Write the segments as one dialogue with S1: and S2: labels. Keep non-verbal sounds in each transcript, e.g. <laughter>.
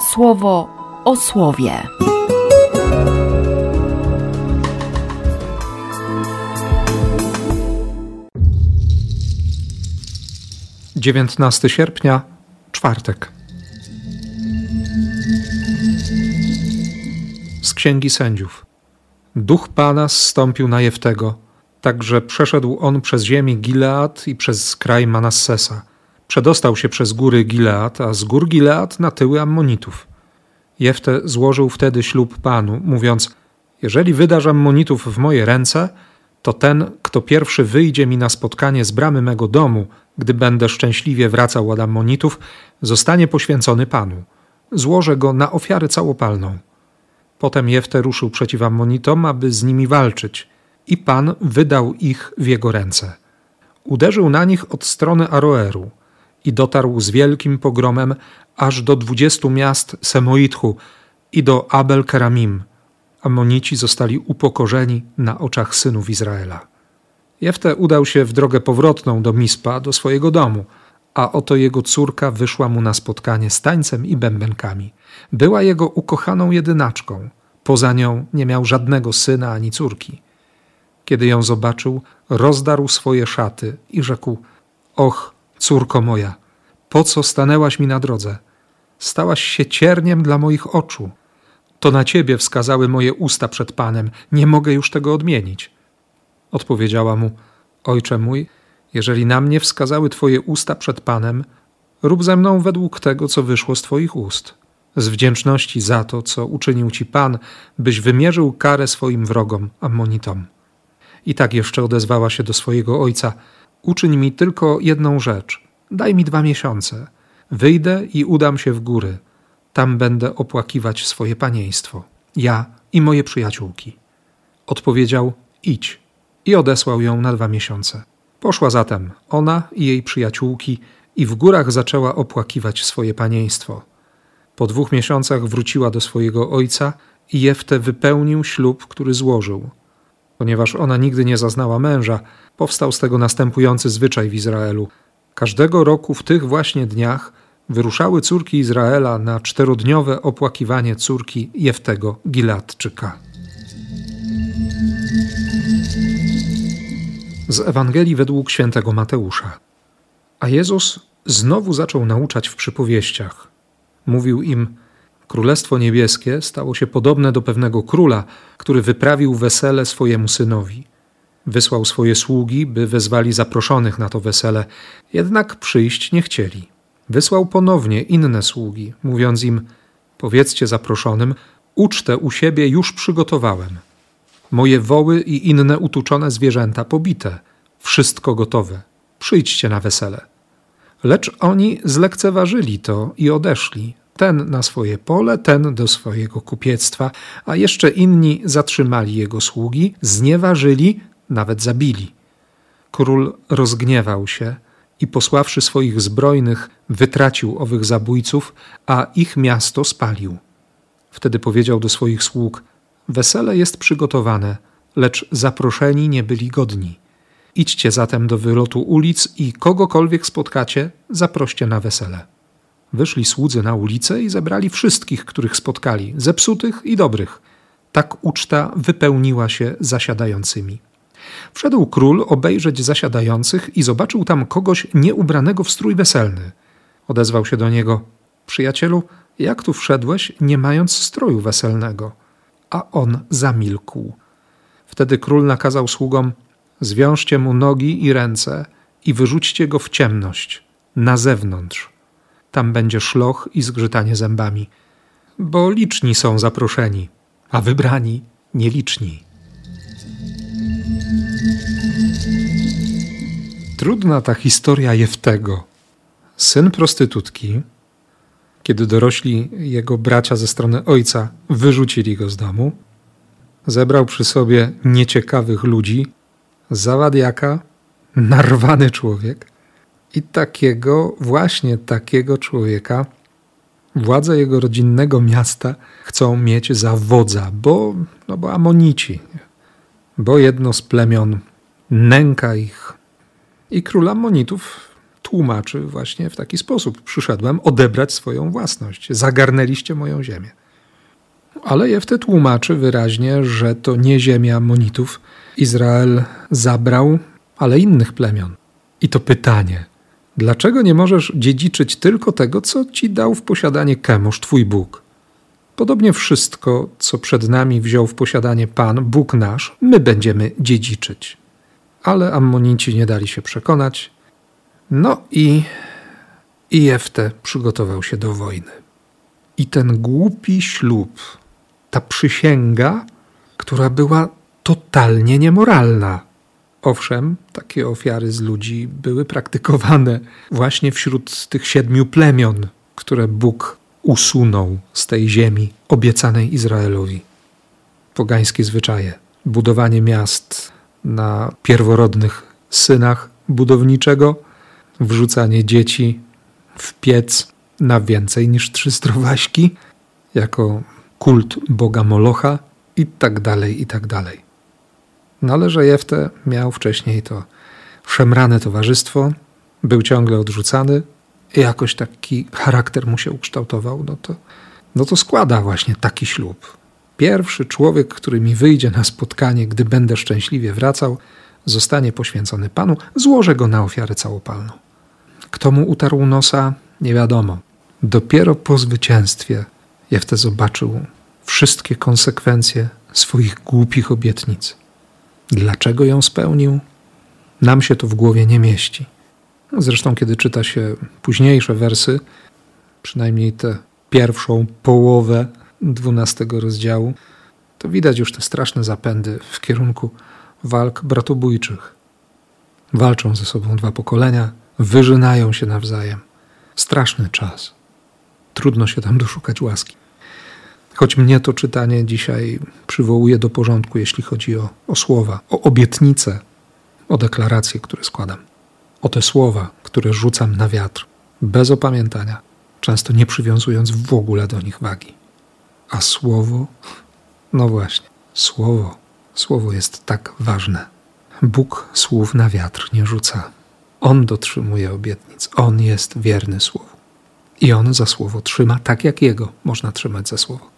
S1: słowo o słowie.
S2: Dziewiętnasty sierpnia, czwartek. Z Księgi Sędziów. Duch Pana zstąpił na Jeftego, także przeszedł on przez ziemię Gilead i przez kraj Manassesa. Przedostał się przez góry Gilead, a z gór Gilead na tyły Ammonitów. Jefte złożył wtedy ślub Panu, mówiąc: Jeżeli wydasz Ammonitów w moje ręce, to ten, kto pierwszy wyjdzie mi na spotkanie z bramy mego domu, gdy będę szczęśliwie wracał od Ammonitów, zostanie poświęcony Panu. Złożę go na ofiarę całopalną. Potem Jefte ruszył przeciw Ammonitom, aby z nimi walczyć, i Pan wydał ich w jego ręce. Uderzył na nich od strony Aroeru i dotarł z wielkim pogromem aż do dwudziestu miast Semoitchu i do Abel Keramim. Ammonici zostali upokorzeni na oczach synów Izraela. Jefte udał się w drogę powrotną do Mispa, do swojego domu, a oto jego córka wyszła mu na spotkanie z tańcem i bębenkami. Była jego ukochaną jedynaczką. Poza nią nie miał żadnego syna ani córki. Kiedy ją zobaczył, rozdarł swoje szaty i rzekł: Och, córko moja, po co stanęłaś mi na drodze? Stałaś się cierniem dla moich oczu. To na ciebie wskazały moje usta przed Panem, nie mogę już tego odmienić. Odpowiedziała mu: Ojcze mój, jeżeli na mnie wskazały Twoje usta przed Panem, rób ze mną według tego, co wyszło z Twoich ust. Z wdzięczności za to, co uczynił Ci Pan, byś wymierzył karę swoim wrogom, Ammonitom. I tak jeszcze odezwała się do swojego ojca: Uczyń mi tylko jedną rzecz. Daj mi dwa miesiące. Wyjdę i udam się w góry. Tam będę opłakiwać swoje panieństwo. Ja i moje przyjaciółki. Odpowiedział: Idź. I odesłał ją na dwa miesiące. Poszła zatem ona i jej przyjaciółki i w górach zaczęła opłakiwać swoje panieństwo. Po dwóch miesiącach wróciła do swojego ojca i Jefte wypełnił ślub, który złożył. Ponieważ ona nigdy nie zaznała męża, powstał z tego następujący zwyczaj w Izraelu. Każdego roku w tych właśnie dniach wyruszały córki Izraela na czterodniowe opłakiwanie córki Jeftego Giladczyka. Z Ewangelii według świętego Mateusza. A Jezus znowu zaczął nauczać w przypowieściach. Mówił im: Królestwo niebieskie stało się podobne do pewnego króla, który wyprawił wesele swojemu synowi. Wysłał swoje sługi, by wezwali zaproszonych na to wesele, jednak przyjść nie chcieli. Wysłał ponownie inne sługi, mówiąc im: Powiedzcie zaproszonym, ucztę u siebie już przygotowałem. Moje woły i inne utuczone zwierzęta pobite, wszystko gotowe. Przyjdźcie na wesele. Lecz oni zlekceważyli to i odeszli, ten na swoje pole, ten do swojego kupiectwa, a jeszcze inni zatrzymali jego sługi, znieważyli, nawet zabili. Król rozgniewał się i posławszy swoich zbrojnych, wytracił owych zabójców, a ich miasto spalił. Wtedy powiedział do swoich sług: Wesele jest przygotowane, lecz zaproszeni nie byli godni. Idźcie zatem do wylotu ulic i kogokolwiek spotkacie, zaproście na wesele. Wyszli słudzy na ulicę i zebrali wszystkich, których spotkali, zepsutych i dobrych. Tak uczta wypełniła się zasiadającymi. Wszedł król obejrzeć zasiadających i zobaczył tam kogoś nieubranego w strój weselny. Odezwał się do niego: Przyjacielu, jak tu wszedłeś, nie mając stroju weselnego? A on zamilkł. Wtedy król nakazał sługom: Zwiążcie mu nogi i ręce i wyrzućcie go w ciemność, na zewnątrz. Tam będzie szloch i zgrzytanie zębami, bo liczni są zaproszeni, a wybrani nieliczni. Trudna ta historia Jeftego. Syn prostytutki, kiedy dorośli jego bracia ze strony ojca wyrzucili go z domu, zebrał przy sobie nieciekawych ludzi, zawadiaka, narwany człowiek. I takiego, właśnie takiego człowieka, władze jego rodzinnego miasta chcą mieć za wodza, bo, no bo Amonici, bo jedno z plemion nęka ich. I król Amonitów tłumaczy właśnie w taki sposób. Przyszedłem odebrać swoją własność. Zagarnęliście moją ziemię. Ale Jefte tłumaczy wyraźnie, że to nie ziemia Ammonitów Izrael zabrał, ale innych plemion. I to pytanie, dlaczego nie możesz dziedziczyć tylko tego, co ci dał w posiadanie Kemosz, twój Bóg? Podobnie wszystko, co przed nami wziął w posiadanie Pan, Bóg nasz, my będziemy dziedziczyć. Ale Ammonici nie dali się przekonać. No i, Jefte przygotował się do wojny. I ten głupi ślub, ta przysięga, która była totalnie niemoralna. Owszem, takie ofiary z ludzi były praktykowane właśnie wśród tych siedmiu plemion, które Bóg usunął z tej ziemi obiecanej Izraelowi. Pogańskie zwyczaje, budowanie miast na pierworodnych synach budowniczego, wrzucanie dzieci w piec na więcej niż trzy strowaśki, jako kult boga Molocha i tak dalej, i tak dalej. No ale miał wcześniej to szemrane towarzystwo, był ciągle odrzucany jakoś taki charakter mu się ukształtował, no to, no to składa właśnie taki ślub. Pierwszy człowiek, który mi wyjdzie na spotkanie, gdy będę szczęśliwie wracał, zostanie poświęcony Panu, złożę go na ofiarę całopalną. Kto mu utarł nosa, nie wiadomo. Dopiero po zwycięstwie Jefte zobaczył wszystkie konsekwencje swoich głupich obietnic. Dlaczego ją spełnił? Nam się to w głowie nie mieści. Zresztą, kiedy czyta się późniejsze wersy, przynajmniej tę pierwszą połowę dwunastego rozdziału, to widać już te straszne zapędy w kierunku walk bratobójczych. Walczą ze sobą dwa pokolenia, wyżynają się nawzajem. Straszny czas. Trudno się tam doszukać łaski. Choć mnie to czytanie dzisiaj przywołuje do porządku, jeśli chodzi o, o słowa, o obietnice, o deklaracje, które składam, o te słowa, które rzucam na wiatr, bez opamiętania, często nie przywiązując w ogóle do nich wagi. A słowo, no właśnie, słowo, słowo jest tak ważne. Bóg słów na wiatr nie rzuca. On dotrzymuje obietnic, on jest wierny słowu. I on za słowo trzyma tak, jak jego można trzymać za słowo.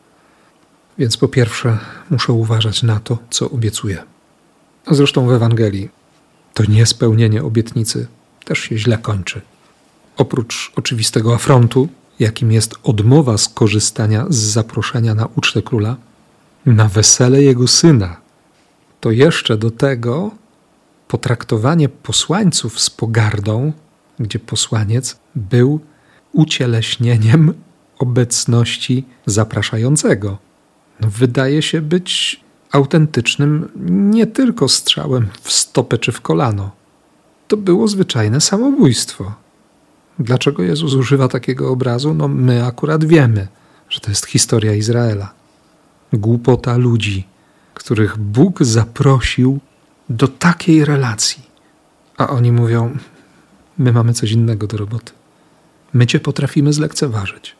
S2: Więc po pierwsze, muszę uważać na to, co obiecuję. Zresztą w Ewangelii to niespełnienie obietnicy też się źle kończy. Oprócz oczywistego afrontu, jakim jest odmowa skorzystania z zaproszenia na ucztę króla, na wesele jego syna, to jeszcze do tego potraktowanie posłańców z pogardą, gdzie posłaniec był ucieleśnieniem obecności zapraszającego wydaje się być autentycznym nie tylko strzałem w stopę czy w kolano. To było zwyczajne samobójstwo. Dlaczego Jezus używa takiego obrazu? No, my akurat wiemy, że to jest historia Izraela. Głupota ludzi, których Bóg zaprosił do takiej relacji. A oni mówią: My mamy coś innego do roboty. My Cię potrafimy zlekceważyć.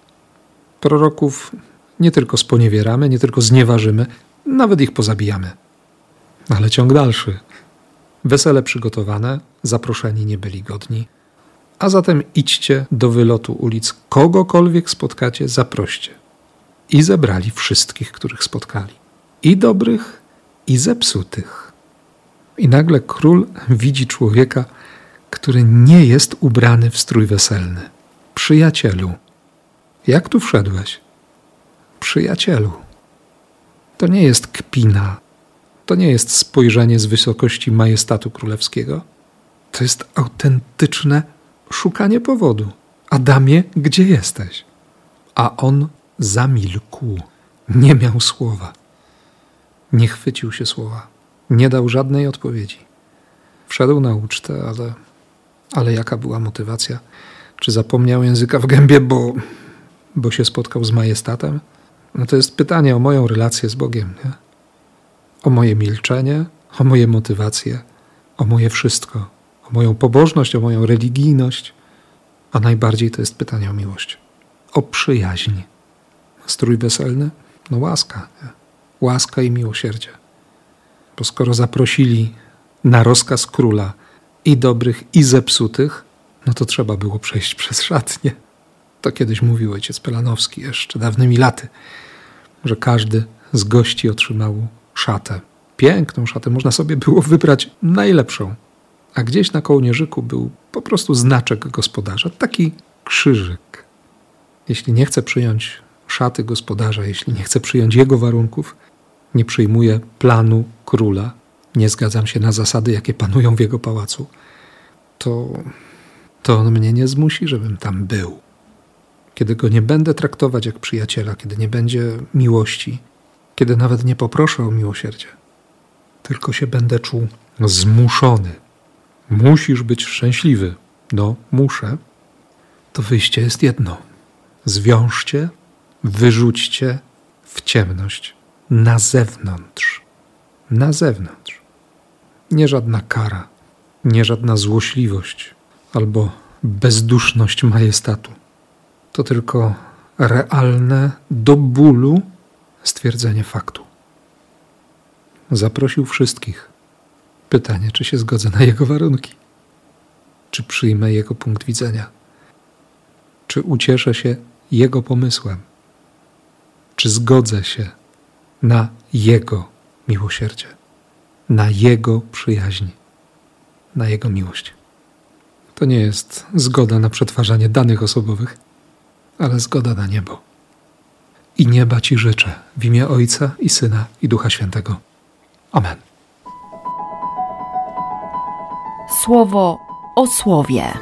S2: Proroków nie tylko sponiewieramy, nie tylko znieważymy, nawet ich pozabijamy. Ale ciąg dalszy. Wesele przygotowane, zaproszeni nie byli godni. A zatem idźcie do wylotu ulic, kogokolwiek spotkacie, zaproście. I zebrali wszystkich, których spotkali. I dobrych, i zepsutych. I nagle król widzi człowieka, który nie jest ubrany w strój weselny. Przyjacielu, jak tu wszedłeś? Przyjacielu. To nie jest kpina, to nie jest spojrzenie z wysokości majestatu królewskiego. To jest autentyczne szukanie powodu. Adamie, gdzie jesteś? A on zamilkł, nie miał słowa. Nie chwycił się słowa, nie dał żadnej odpowiedzi. Wszedł na ucztę, ale, ale jaka była motywacja? Czy zapomniał języka w gębie, bo, bo się spotkał z majestatem? No to jest pytanie o moją relację z Bogiem, nie? o moje milczenie, o moje motywacje, o moje wszystko, o moją pobożność, o moją religijność, a najbardziej to jest pytanie o miłość, o przyjaźń. Strój weselny? No łaska, nie? łaska i miłosierdzie. Bo skoro zaprosili na rozkaz króla i dobrych, i zepsutych, no to trzeba było przejść <laughs> przez szatnię. To kiedyś mówił ojciec Pelanowski jeszcze dawnymi laty, że każdy z gości otrzymał szatę. Piękną szatę, można sobie było wybrać najlepszą. A gdzieś na kołnierzyku był po prostu znaczek gospodarza, taki krzyżyk. Jeśli nie chce przyjąć szaty gospodarza, jeśli nie chce przyjąć jego warunków, nie przyjmuje planu króla, nie zgadzam się na zasady, jakie panują w jego pałacu, to, to on mnie nie zmusi, żebym tam był. Kiedy go nie będę traktować jak przyjaciela, kiedy nie będzie miłości, kiedy nawet nie poproszę o miłosierdzie, tylko się będę czuł zmuszony. Musisz być szczęśliwy. No, muszę. To wyjście jest jedno. Zwiążcie, wyrzućcie w ciemność, na zewnątrz. Na zewnątrz. Nie żadna kara, nie żadna złośliwość albo bezduszność majestatu. To tylko realne do bólu stwierdzenie faktu. Zaprosił wszystkich. Pytanie, czy się zgodzę na jego warunki? Czy przyjmę jego punkt widzenia? Czy ucieszę się jego pomysłem? Czy zgodzę się na jego miłosierdzie, na jego przyjaźń, na jego miłość? To nie jest zgoda na przetwarzanie danych osobowych, ale zgoda na niebo. I nieba Ci życzę w imię Ojca i Syna i Ducha Świętego. Amen.
S1: Słowo o słowie.